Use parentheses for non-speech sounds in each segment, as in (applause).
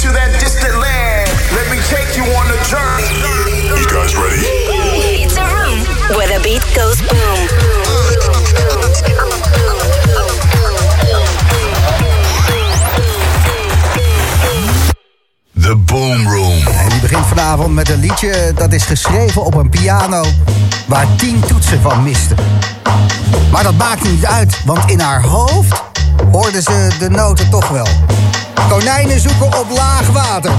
to that distant land. Let me take you on a journey. You guys ready? It's a room where the beat goes boom. The Boom Room. En die begint vanavond met een liedje dat is geschreven op een piano waar tien toetsen van misten. Maar dat maakt niet uit, want in haar hoofd hoorden ze de noten toch wel. Konijnen zoeken op laag water.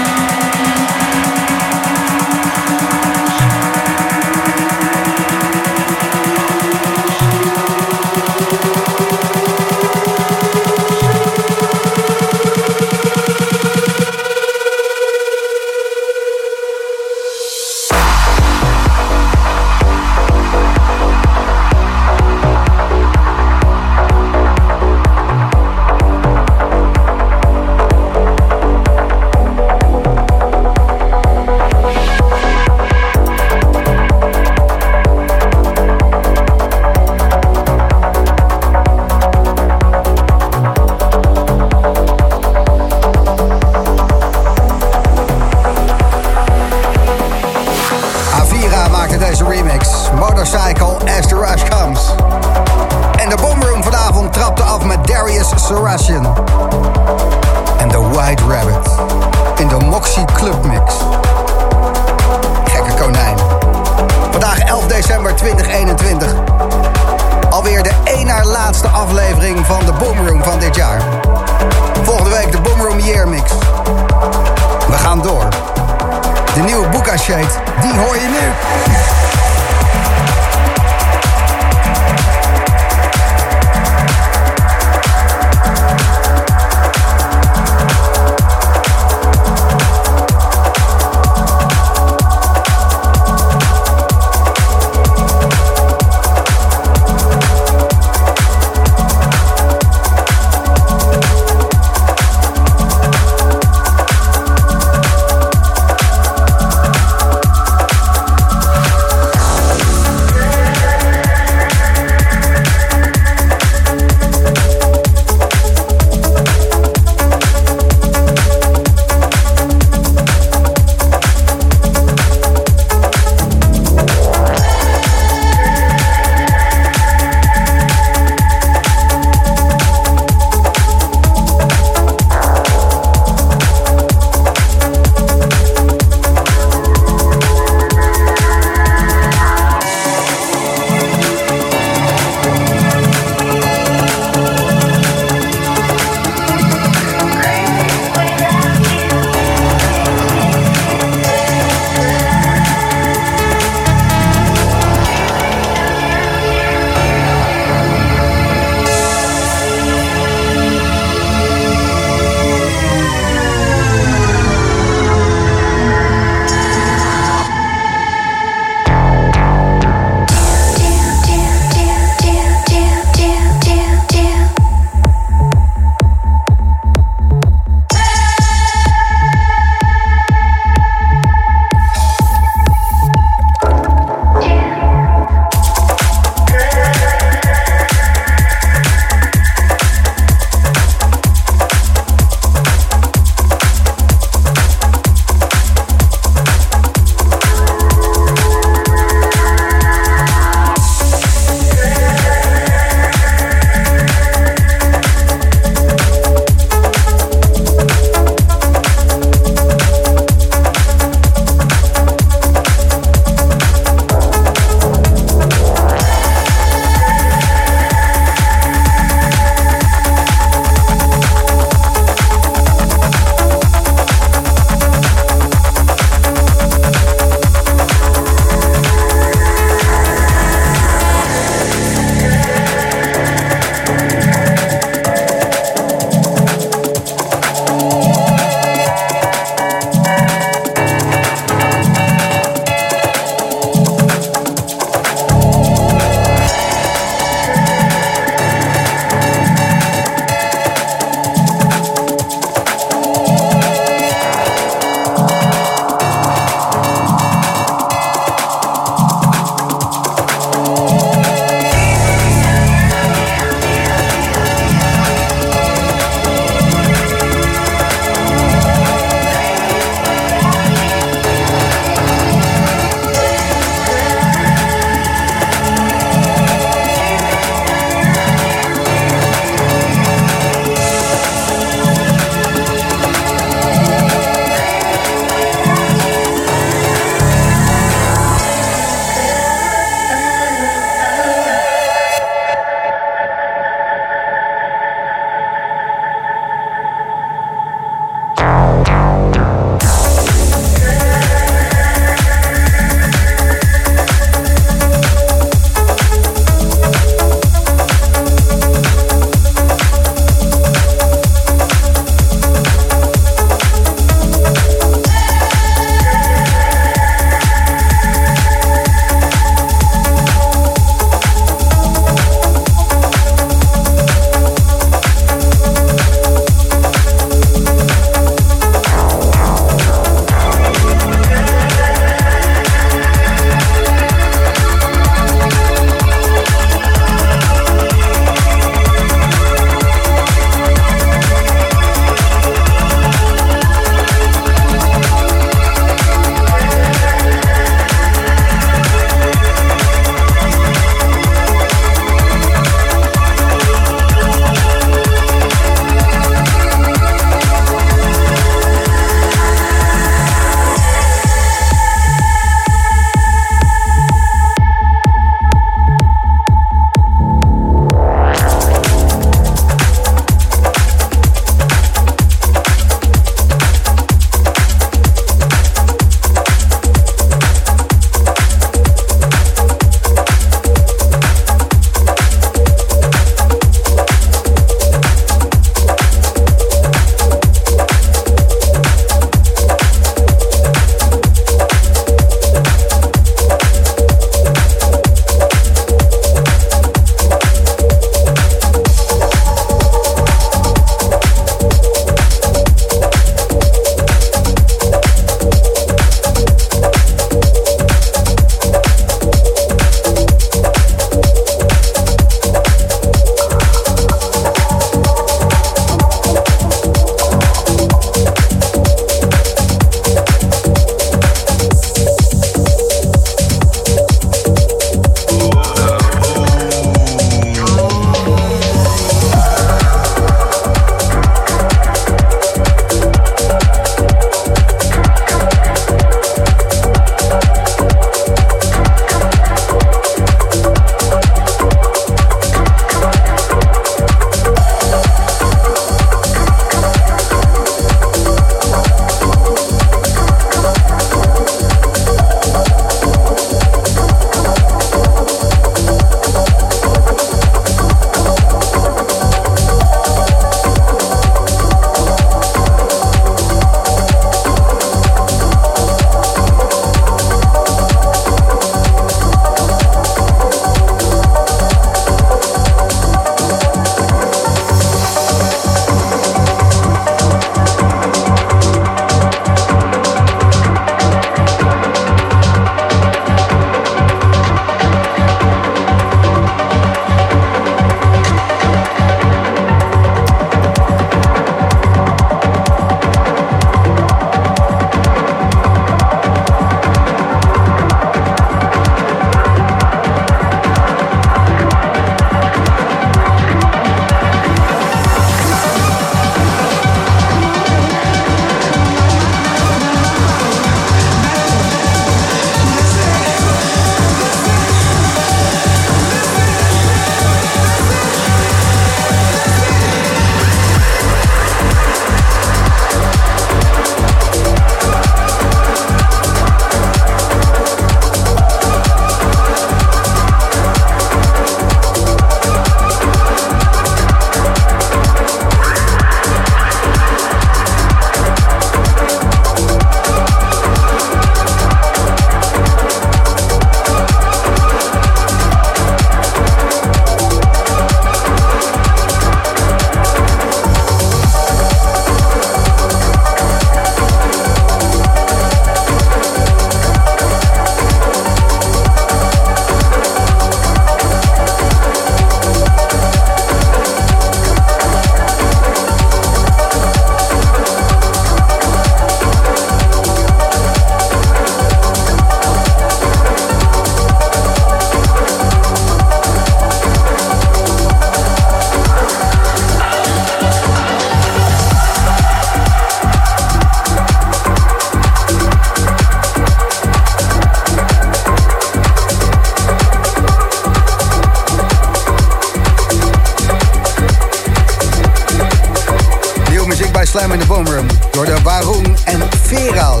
Slam in de Boomroom door de Waroon en Veral.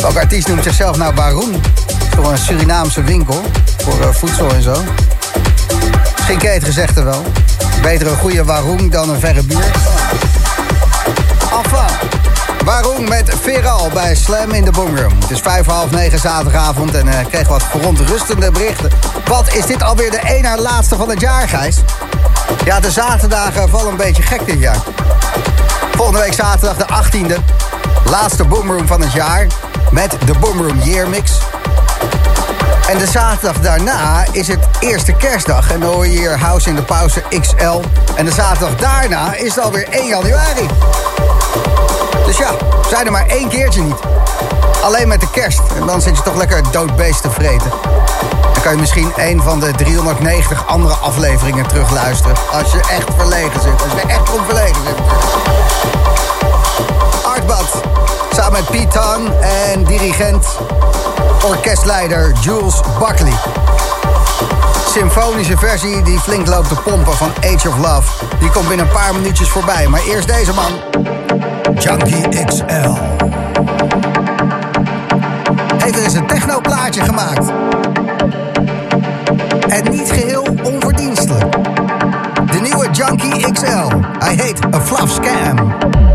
Welk artiest noemt zichzelf nou Baroen? Voor een Surinaamse winkel, voor eh, voedsel en zo. Misschien ken je het wel. Beter een goede Waroon dan een verre bier. Enfin. Waroon met Veral bij Slam in de Boomroom. Het is vijf half negen zaterdagavond en eh, uh, kreeg wat verontrustende berichten. Wat is dit alweer de één laatste van het jaar, Gijs? Ja, de zaterdagen vallen een beetje gek dit jaar. Volgende week zaterdag de 18e. Laatste Boomroom van het jaar. Met de Boomroom Year Mix. En de zaterdag daarna is het eerste kerstdag. En dan hoor je hier House in de Pauze XL. En de zaterdag daarna is het alweer 1 januari. Dus ja, zijn er maar één keertje niet. Alleen met de kerst. En dan zit je toch lekker doodbeest te vreten. Kan je misschien een van de 390 andere afleveringen terugluisteren. Als je echt verlegen zit. Als je echt onverlegen zit. Artbad. Samen met Pete Tang en dirigent, orkestleider Jules Buckley. Symfonische versie die flink loopt te pompen van Age of Love. Die komt binnen een paar minuutjes voorbij. Maar eerst deze man. Junkie XL. Heeft er eens een technoplaatje gemaakt. En niet geheel onverdienstelijk. De nieuwe Junkie XL. Hij heet A Fluff Scam.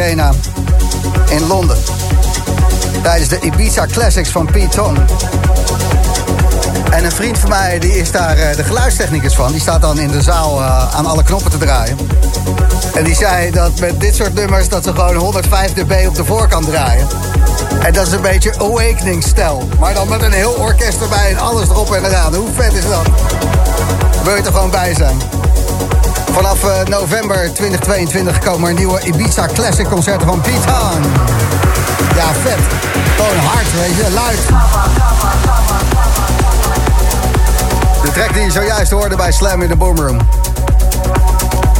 In Londen. Tijdens de Ibiza Classics van Pete Tong. En een vriend van mij die is daar eh, de geluidstechnicus van. Die staat dan in de zaal eh, aan alle knoppen te draaien. En die zei dat met dit soort nummers dat ze gewoon 105 dB op de voorkant draaien. En dat is een beetje awakening-stijl. Maar dan met een heel orkest erbij en alles erop en eraan. Hoe vet is dat? Wil je er gewoon bij zijn. Vanaf eh, november 2022 komen er nieuwe Ibiza Classic concerten van Tong. Ja, vet. Gewoon hard, weet je, luid. De track die je zojuist hoorde bij Slam in de Boomroom.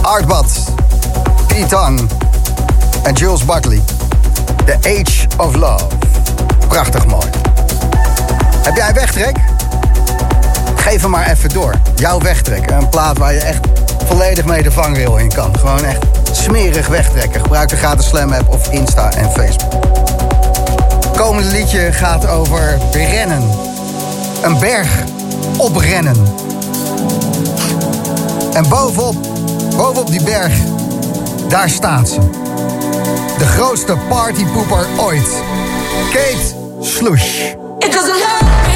Artbad, Pete Tong en Jules Buckley. The Age of Love. Prachtig mooi. Heb jij een wegtrek? Geef hem maar even door. Jouw wegtrek. Een plaat waar je echt volledig mee de vangrail in kan. Gewoon echt smerig wegtrekken. Gebruik de gratis Slam app of Insta en Facebook. Het komende liedje gaat over rennen. Een berg oprennen. En bovenop, bovenop die berg, daar staat ze. De grootste partypoeper ooit. Kate Slush. It doesn't hurt me.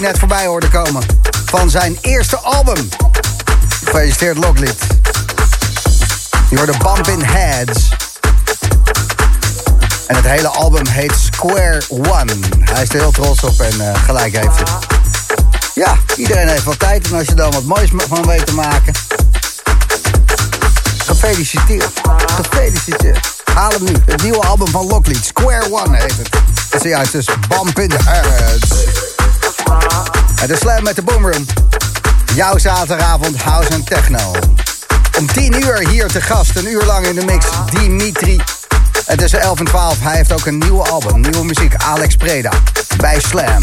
Net voorbij hoorde komen. Van zijn eerste album. Gefeliciteerd Locklead. Je hoorde Bump in Heads. En het hele album heet Square One. Hij is er heel trots op en eh, gelijk heeft. Ja, iedereen heeft wat tijd. En als je dan wat moois van weet te maken... Gefeliciteerd. Gefeliciteerd. Haal hem nu. Het nieuwe album van Locklead. Square One heet het. Het is dus Bump in Heads. En de slam met de Boomroom. Jouw zaterdagavond House en Techno. Om 10 uur hier te gast. Een uur lang in de mix. Dimitri. En tussen 11 en 12. Hij heeft ook een nieuwe album. Nieuwe muziek. Alex Preda. Bij Slam.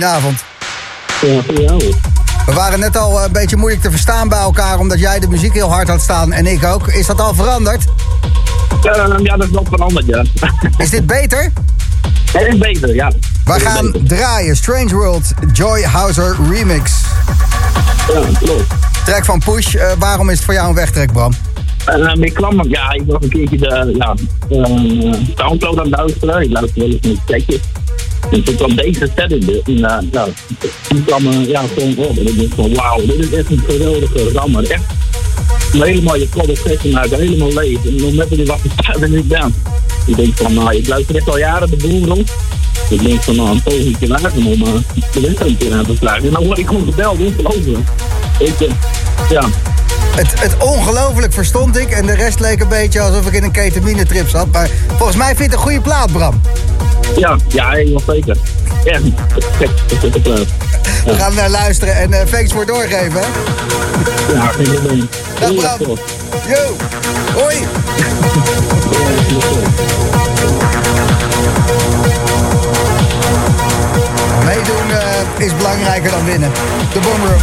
Goedenavond. Ja, jou. We waren net al een beetje moeilijk te verstaan bij elkaar... omdat jij de muziek heel hard had staan en ik ook. Is dat al veranderd? Ja, ja, dat is wel veranderd, ja. Is dit beter? Het is beter, ja. We gaan draaien. Strange World, Joy Houser Remix. Ja, klopt. Track van Push. Eh, waarom is het voor jou een wegtrek, Bram? Uh, ik kwam, ja, ik was een keertje de ja, uh, Soundcloud aan het luisteren. Ik luister wel eens een checkje. En toen kwam deze set in de, ja, toen kwam uh, ja, gewoon op. En ik dacht van, wauw, dit is echt een geweldige rammer. Echt helemaal je product maken, helemaal leeg. En dan net je wat ik ben. Ik denk van, nou, ik luister echt al jaren de boel rond. Ik denk van, nou, een pogingje wagen om uh, de een keer aan te vragen. En dan word ik gewoon gebeld, ongelooflijk. Weet je, ja. Het, het ongelooflijk verstond ik en de rest leek een beetje alsof ik in een ketamine-trip zat. Maar volgens mij vind je het een goede plaat, Bram. Ja, ja, helemaal zeker. Echt, We gaan naar luisteren en eh, thanks voor doorgeven. Ja, geen probleem. Dag Bram. Yo, hoi. Meedoen eh, is belangrijker dan winnen. De Boomroom.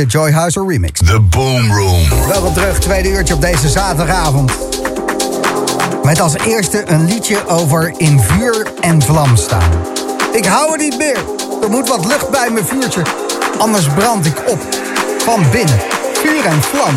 De Joy Huizer remix. The Boom Room. Welkom terug, tweede uurtje op deze zaterdagavond. Met als eerste een liedje over in vuur en vlam staan. Ik hou het niet meer. Er moet wat lucht bij mijn vuurtje. Anders brand ik op. Van binnen. Vuur en vlam.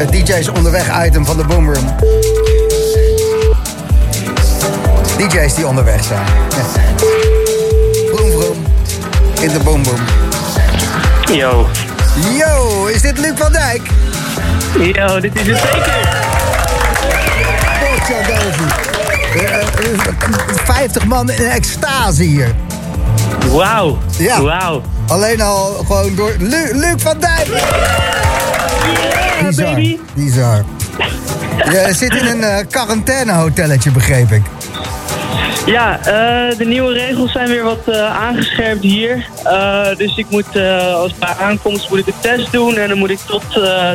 Het DJ's onderweg item van de Boomroom. DJ's die onderweg zijn. (laughs) Vroom vroom. In de Boomroom. Yo. Yo, is dit Luc van Dijk? Yo, dit is het zeker. Eh, eh, 50 man in extase hier. Wauw. Ja. Wauw. Alleen al gewoon door Lu- Luc van Dijk. Bizar. baby. Bizar. (laughs) Je zit in een eh quarantainehotelletje, begreep ik. Ja, eh, de nieuwe regels zijn weer wat eh, aangescherpt hier. Dus ik moet, als bij aankomst moet ik een test doen. En dan moet ik tot,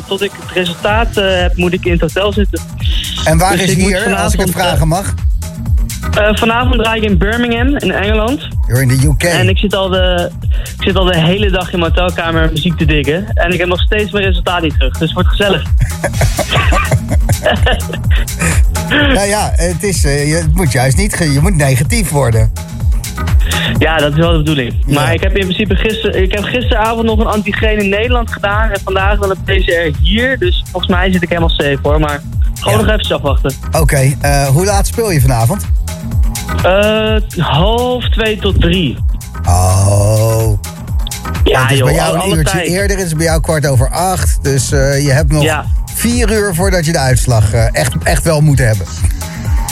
tot ik het resultaat heb, moet ik in het hotel zitten. En waar Dus is hier, als ik het vragen mag? Vanavond draai ik in Birmingham, in Engeland. You're in the UK. En ik zit, al de, zit al de hele dag in mijn hotelkamer muziek te diggen. En ik heb nog steeds mijn resultaat niet terug. Dus het wordt gezellig. (laughs) Nou ja, het, is, eh, je, het moet juist niet, je moet negatief worden. Ja, dat is wel de bedoeling. Ja. Maar ik heb in principe gister, ik heb gisteravond nog een antigeen in Nederland gedaan. En vandaag dan een PCR hier. Dus volgens mij zit ik helemaal safe hoor. Maar gewoon Ja. nog even afwachten. Oké, eh, hoe laat speel je vanavond? Eh, half twee tot drie. Oh, Ja, het is joh, bij jou een uurtje tijd. eerder, het is bij jou kwart over acht. Dus eh, je hebt nog Ja. vier uur voordat je de uitslag eh, echt, echt wel moet hebben.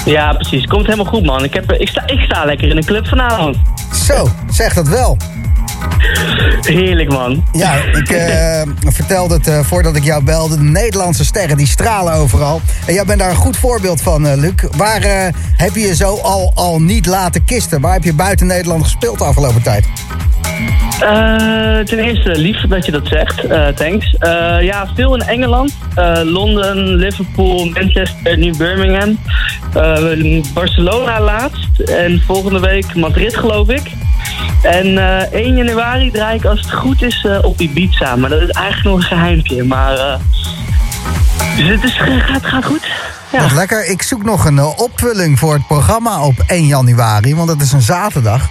Ja, precies. Komt helemaal goed, man. Ik, heb, ik, sta, ik sta lekker in de club vanavond. Zo, zeg dat wel. Heerlijk, man. Ja, ik eh, (laughs) vertelde het eh, voordat ik jou belde. De Nederlandse sterren die stralen overal. En jij bent daar een goed voorbeeld van, eh, Luc. Waar heb je je zo al, al niet laten kisten? Waar heb je buiten Nederland gespeeld de afgelopen tijd? Ten eerste, lief dat je dat zegt. Thanks. Ja, veel in Engeland. Londen, Liverpool, Manchester, nu Birmingham. Barcelona laatst. En volgende week Madrid, geloof ik. En eh 1 januari draai ik als het goed is eh, op Ibiza. Maar dat is eigenlijk nog een geheimpje. Maar... eh, dus het is, gaat, gaat goed. Ja. Wat lekker. Ik zoek nog een eh, opvulling voor het programma op 1 januari. Want dat is een zaterdag.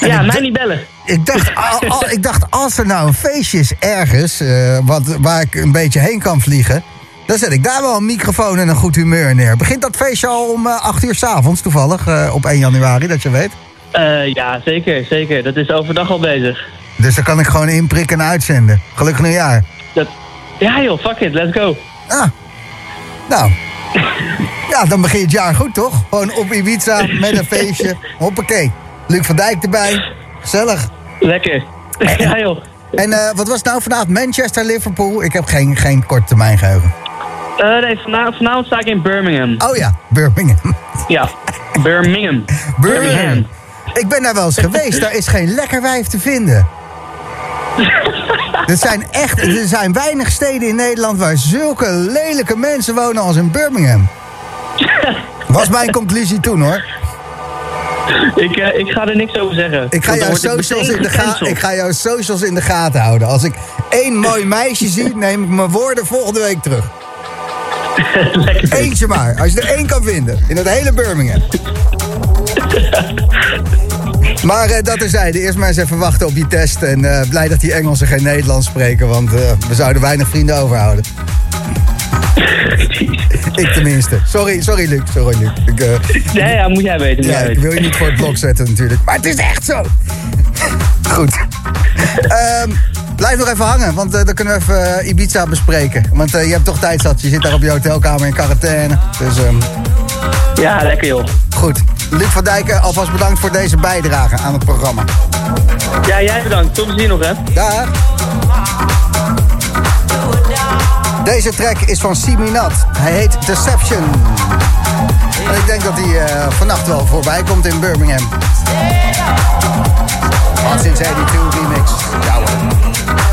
Ja, mij niet bellen. Ik dacht, (laughs) al- al- ik dacht, als er nou een feestje is ergens, wat, waar ik een beetje heen kan vliegen, dan zet ik daar wel een microfoon en een goed humeur neer. Begint dat feestje al om eh, 8 uur s'avonds toevallig, op 1 januari, dat je weet? Eh, ja, zeker, zeker. Dat is overdag al bezig. Dus dan kan ik gewoon inprikken en uitzenden. Gelukkig nieuwjaar. Dat... Ja joh, fuck it, let's go. Ah, nou. (laughs) Ja, dan begin je het jaar goed, toch? Gewoon op Ibiza met een feestje. (laughs) Hoppakee. Luc van Dijk erbij. Gezellig. Lekker. (laughs) Ja joh. En eh, wat was het nou vanavond? Manchester, Liverpool? Ik heb geen, geen korte termijn geheugen. Eh, nee, vanavond, vanavond sta ik in Birmingham. Oh ja, Birmingham. Ja, Birmingham. Birmingham. Ik ben daar wel eens geweest. Daar is geen lekker wijf te vinden. Er zijn echt, er zijn weinig steden in Nederland waar zulke lelijke mensen wonen als in Birmingham. Was mijn conclusie toen hoor. Ik, eh, ik ga er niks over zeggen. Ik ga, jouw socials in de ga- ik ga jouw socials in de gaten houden. Als ik één mooi meisje zie, neem ik mijn woorden volgende week terug. (laughs) Lekker. Eentje maar, als je er één kan vinden. In het hele Birmingham. Maar eh, dat terzijde. Eerst maar eens even wachten op die test. En eh, blij dat die Engelsen geen Nederlands spreken. Want eh, we zouden weinig vrienden overhouden. (laughs) ik tenminste. Sorry, sorry Luc. Sorry Luc. Ik, Ja, ja, moet jij weten. Moet ja, jij ik weten. wil je niet voor het blok zetten natuurlijk. Maar het is echt zo. (laughs) Goed. Ehm, blijf nog even hangen, want dan kunnen we even Ibiza bespreken. Want je hebt toch tijd zat. Je zit daar op je hotelkamer in quarantaine. Dus ehm, Ja, lekker joh. goed. Luc van Dijken, alvast bedankt voor deze bijdrage aan het programma. Ja, jij bedankt. Tot ziens nog hè. Dag. Deze track is van Siminat. Hij heet Deception. En ik denk dat hij eh, vannacht wel voorbij komt in Birmingham. Al sinds 82 remix. Ja hoor.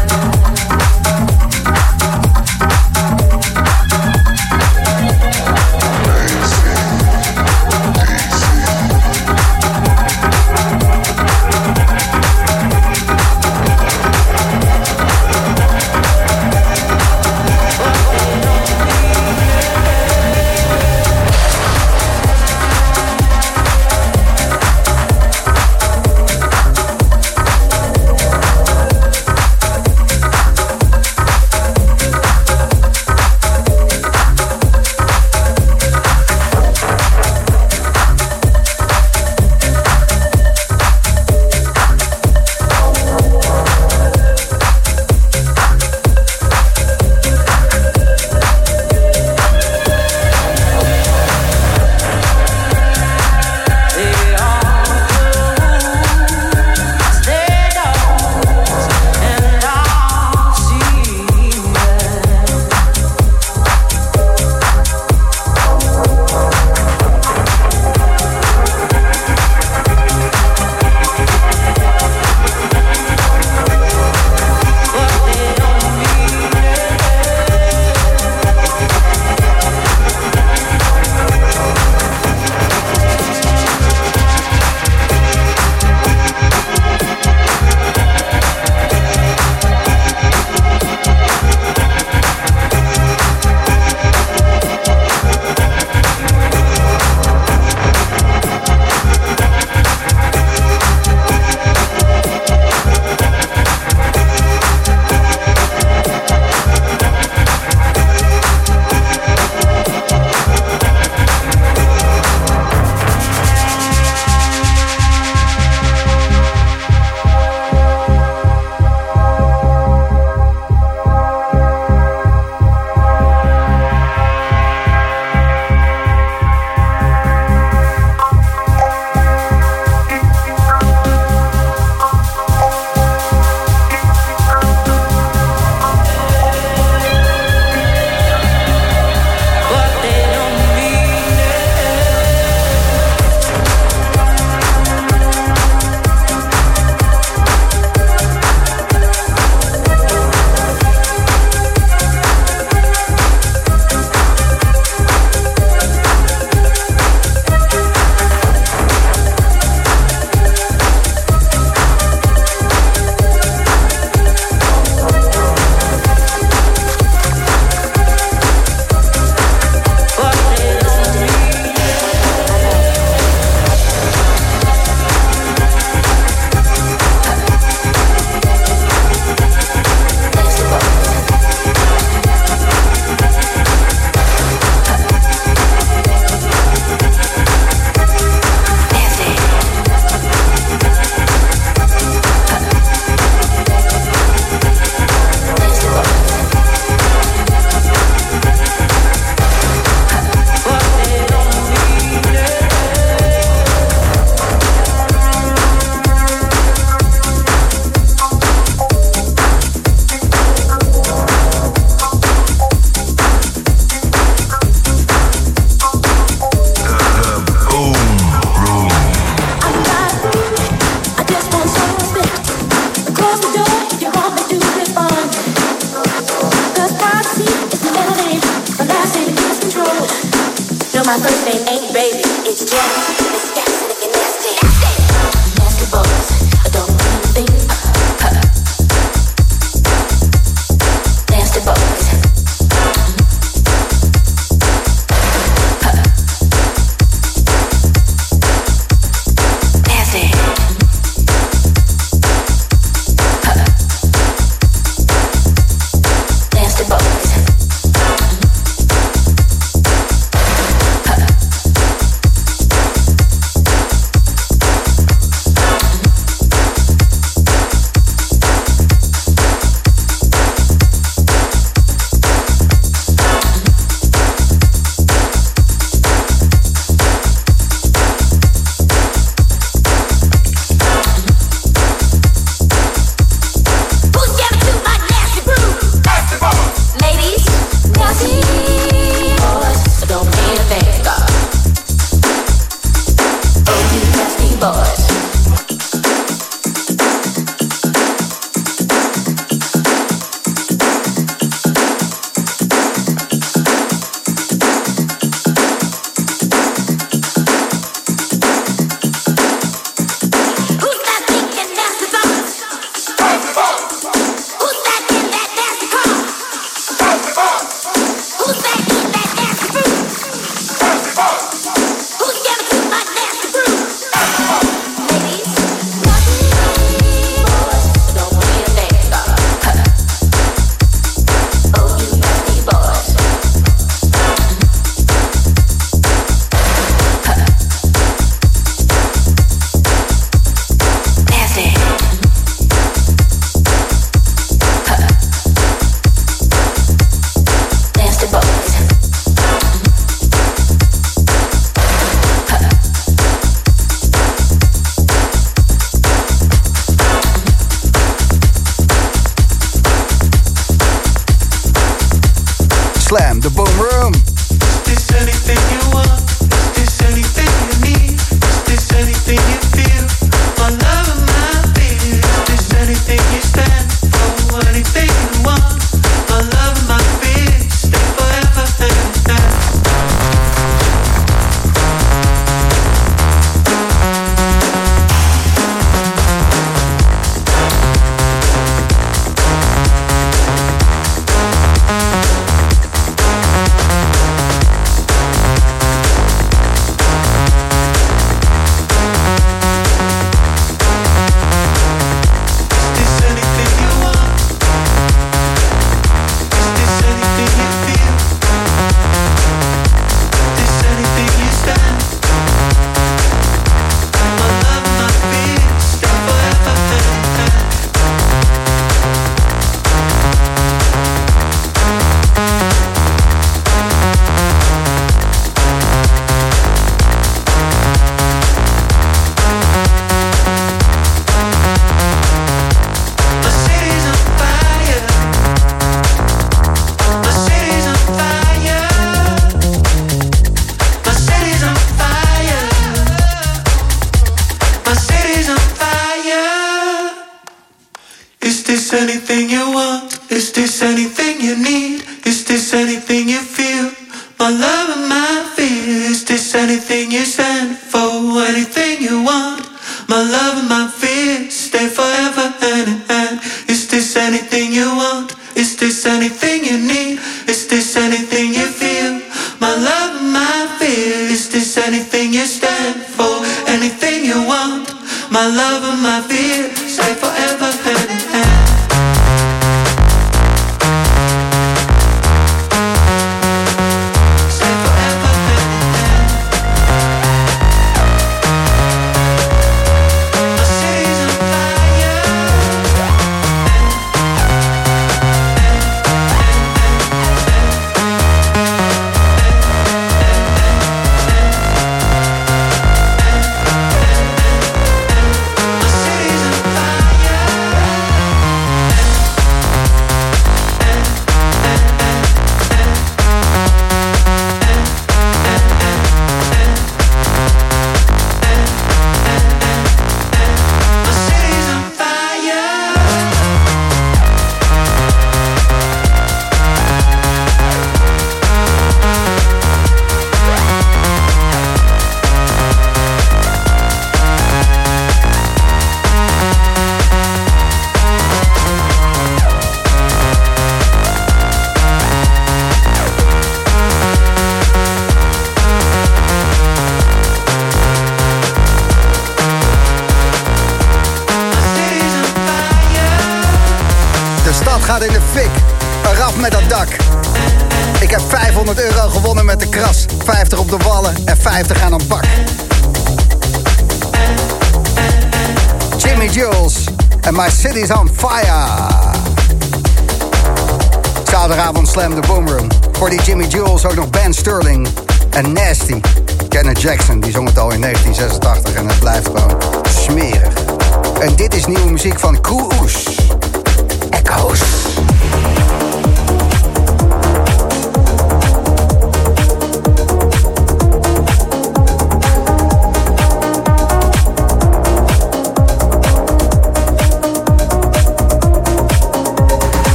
Старт.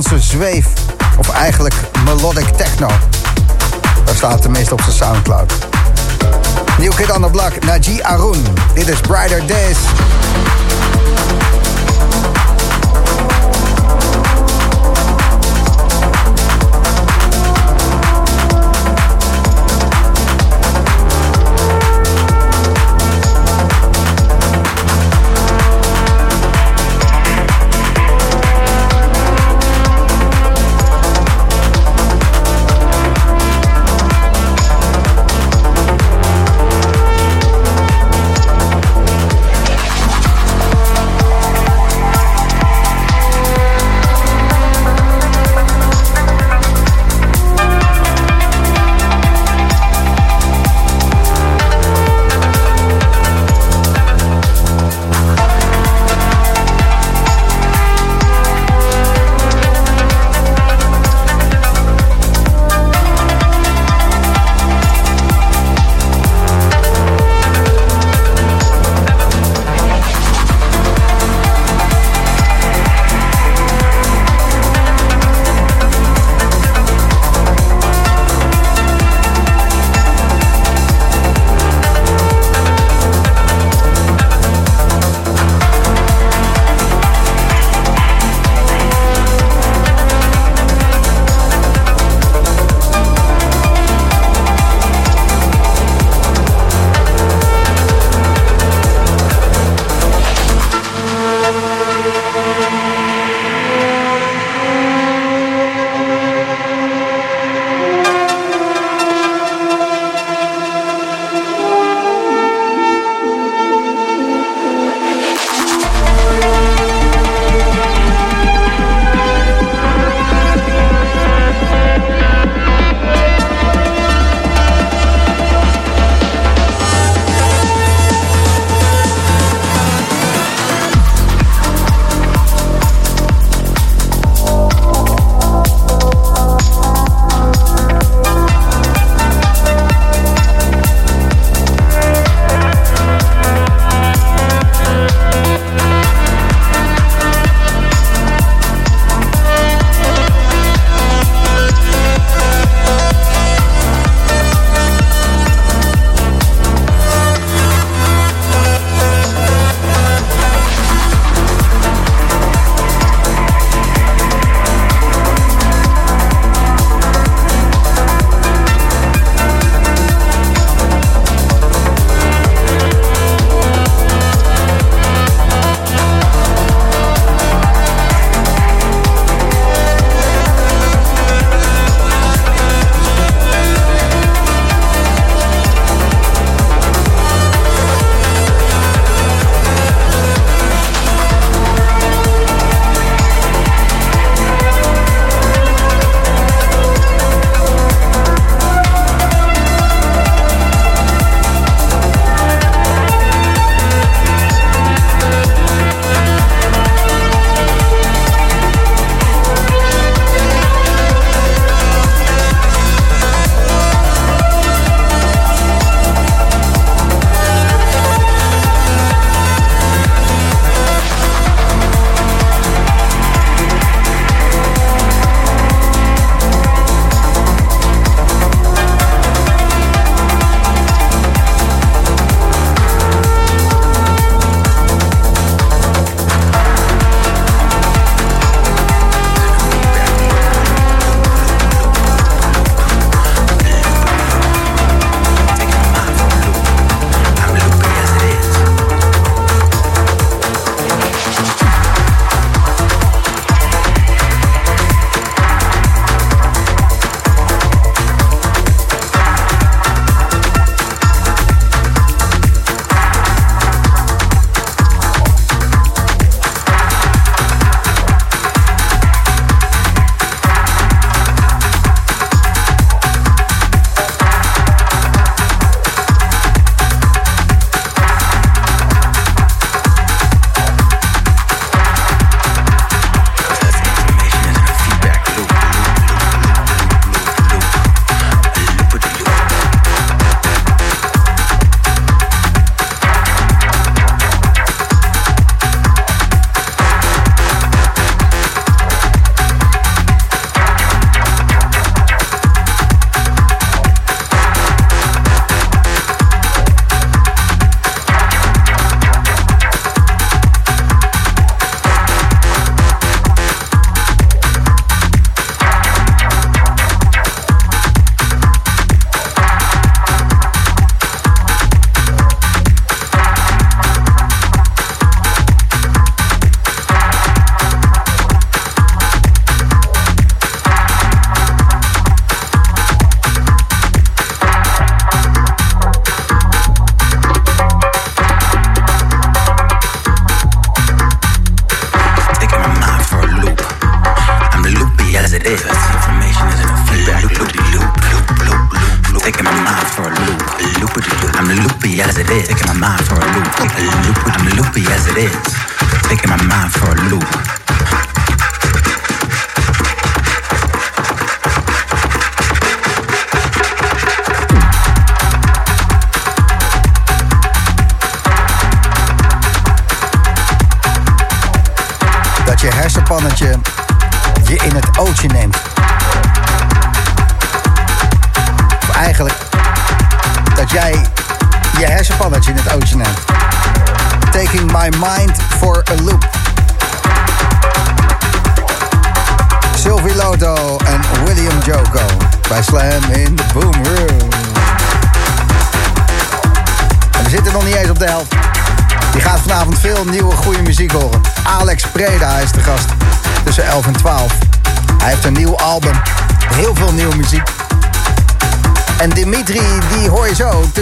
Nederlandse zweef,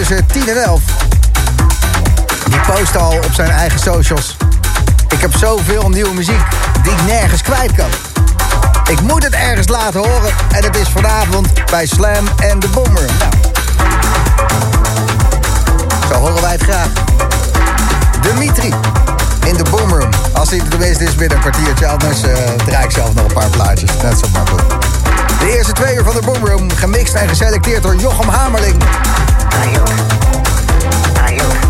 tussen 10 en 11. Die post al op zijn eigen socials. Ik heb zoveel nieuwe muziek die ik nergens kwijt kan. Ik moet het ergens laten horen. En het is vanavond bij Slam en de Boomer. Nou. Zo horen wij het graag. Dimitri in de Boomroom. Als hij er tenminste is binnen een kwartiertje, anders eh, draai ik zelf nog een paar plaatjes. Net zo makkelijk. De eerste twee uur van de Boomroom, gemixt en geselecteerd door Jochem Hamerling. Are you? Are?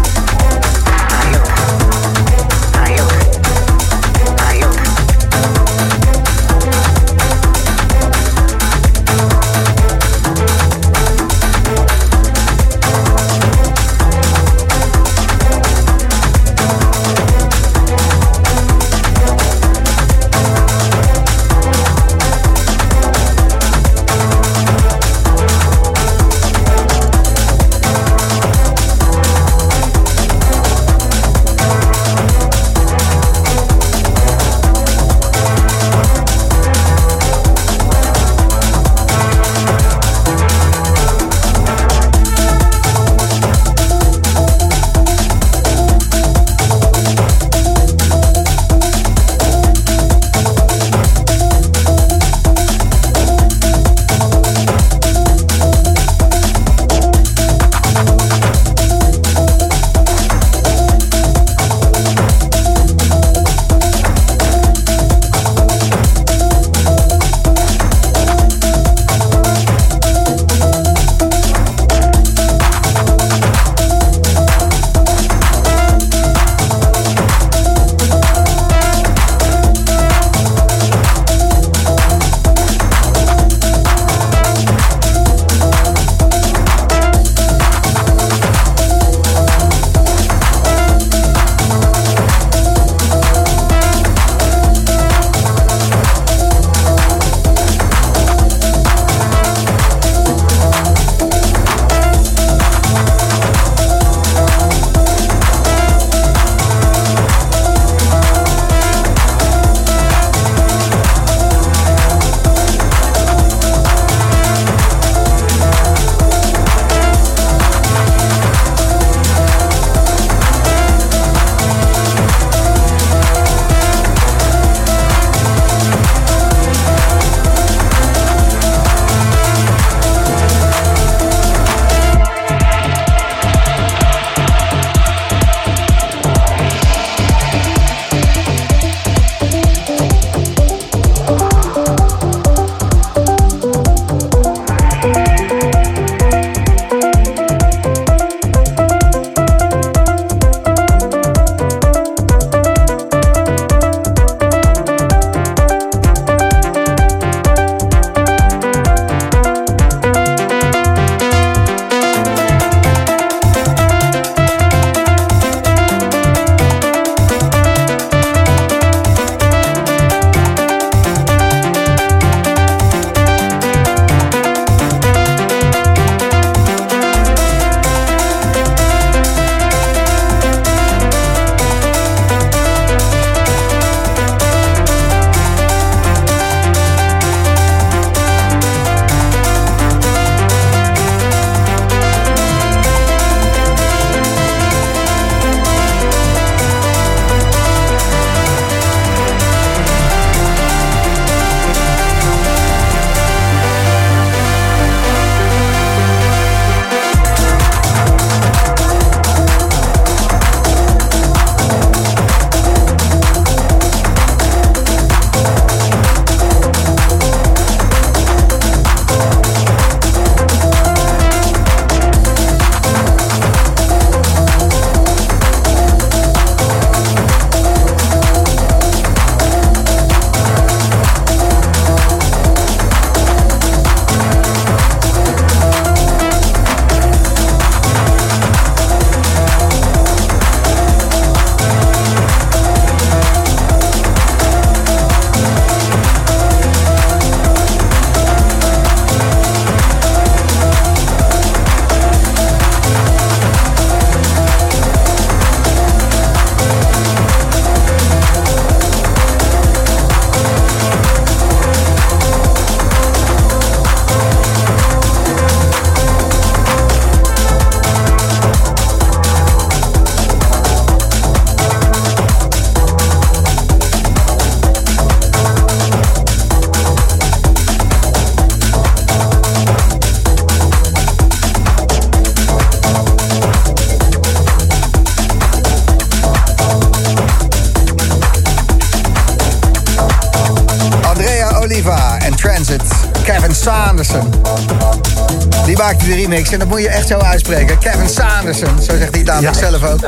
Remix en dat moet je echt zo uitspreken. Kevin Sanderson, zo zegt hij het namelijk zelf ook.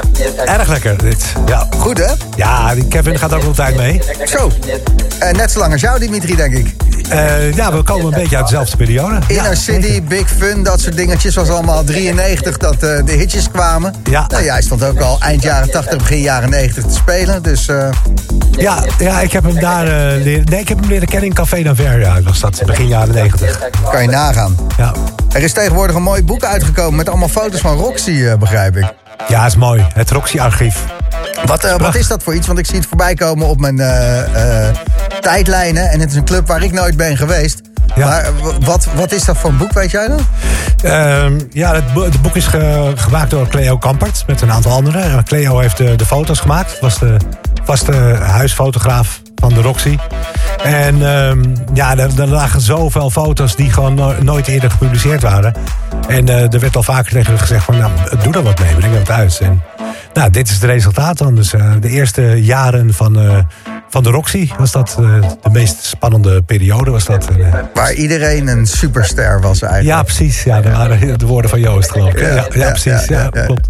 Erg lekker dit. Ja. Goed hè? Ja, die Kevin gaat ook altijd mee. Zo. Eh, net zo lang als jou, Dimitri, denk ik. Eh, ja, we komen een beetje uit dezelfde periode. Inner City, Big Fun, dat soort dingetjes. was allemaal 93 dat eh, de hitjes kwamen. Ja. Nou, jij stond ook al eind jaren 80, begin jaren 90 te spelen. Dus Ja, ja, ik heb hem daar leren... Nee, ik heb hem leren kennen in Café d'Anvers. Ja, was dat begin jaren 90. kan je nagaan. Ja. Er is tegenwoordig een mooi boek uitgekomen met allemaal foto's van Roxy, eh, begrijp ik. Ja, is mooi. Het Roxy-archief. Wat, eh, wat is dat voor iets? Want ik zie het voorbij komen op mijn eh, tijdlijnen. En het is een club waar ik nooit ben geweest. Ja. Maar wat, wat is dat voor een boek, weet jij dat? Ehm, ja, het, bo- het boek is ge- gemaakt door Cleo Kampert met een aantal anderen. Cleo heeft de, de foto's gemaakt. Was de vaste huisfotograaf van de Roxy. En ehm, ja, er, er lagen zoveel foto's die gewoon no- nooit eerder gepubliceerd waren. En eh, er werd al vaker tegen gezegd van, nou, doe er wat mee, breng het uit. En nou, dit is het resultaat dan. Dus eh, de eerste jaren van, eh, van de Roxy was dat de meest spannende periode. Was dat, Waar iedereen een superster was eigenlijk. ja, precies. Ja, dat waren de woorden van Joost, geloof ik. Ja, ja, ja, precies. ja, klopt.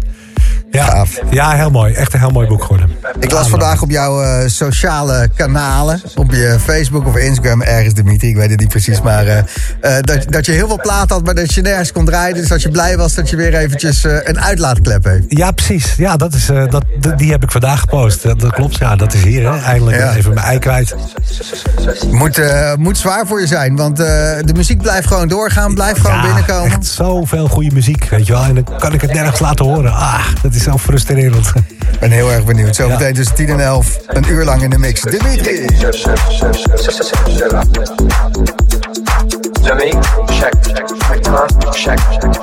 Ja, ja, heel mooi. Echt een heel mooi boek geworden. Ik las vandaag op jouw eh, sociale kanalen, op je Facebook of Instagram, ergens Dimitri, ik weet het niet precies, maar eh, eh, dat, dat je heel veel plaat had, maar dat je nergens kon draaien. Dus dat je blij was dat je weer eventjes een uitlaatklep heeft. Ja, precies. Ja, dat is, dat, die heb ik vandaag gepost. Dat, dat klopt. Ja, dat is hier. Hè. Eindelijk Ja. even mijn ei kwijt. Moet, moet zwaar voor je zijn, want de muziek blijft gewoon doorgaan, blijft gewoon Ja, binnenkomen. echt zoveel goede muziek, weet je wel. En dan kan ik het nergens laten horen. Ah, dat is zo frustrerend. Ik ben heel erg benieuwd. Zometeen tussen 10 en 11, een uur lang in de mix. Dimitri! Check, check, check, check.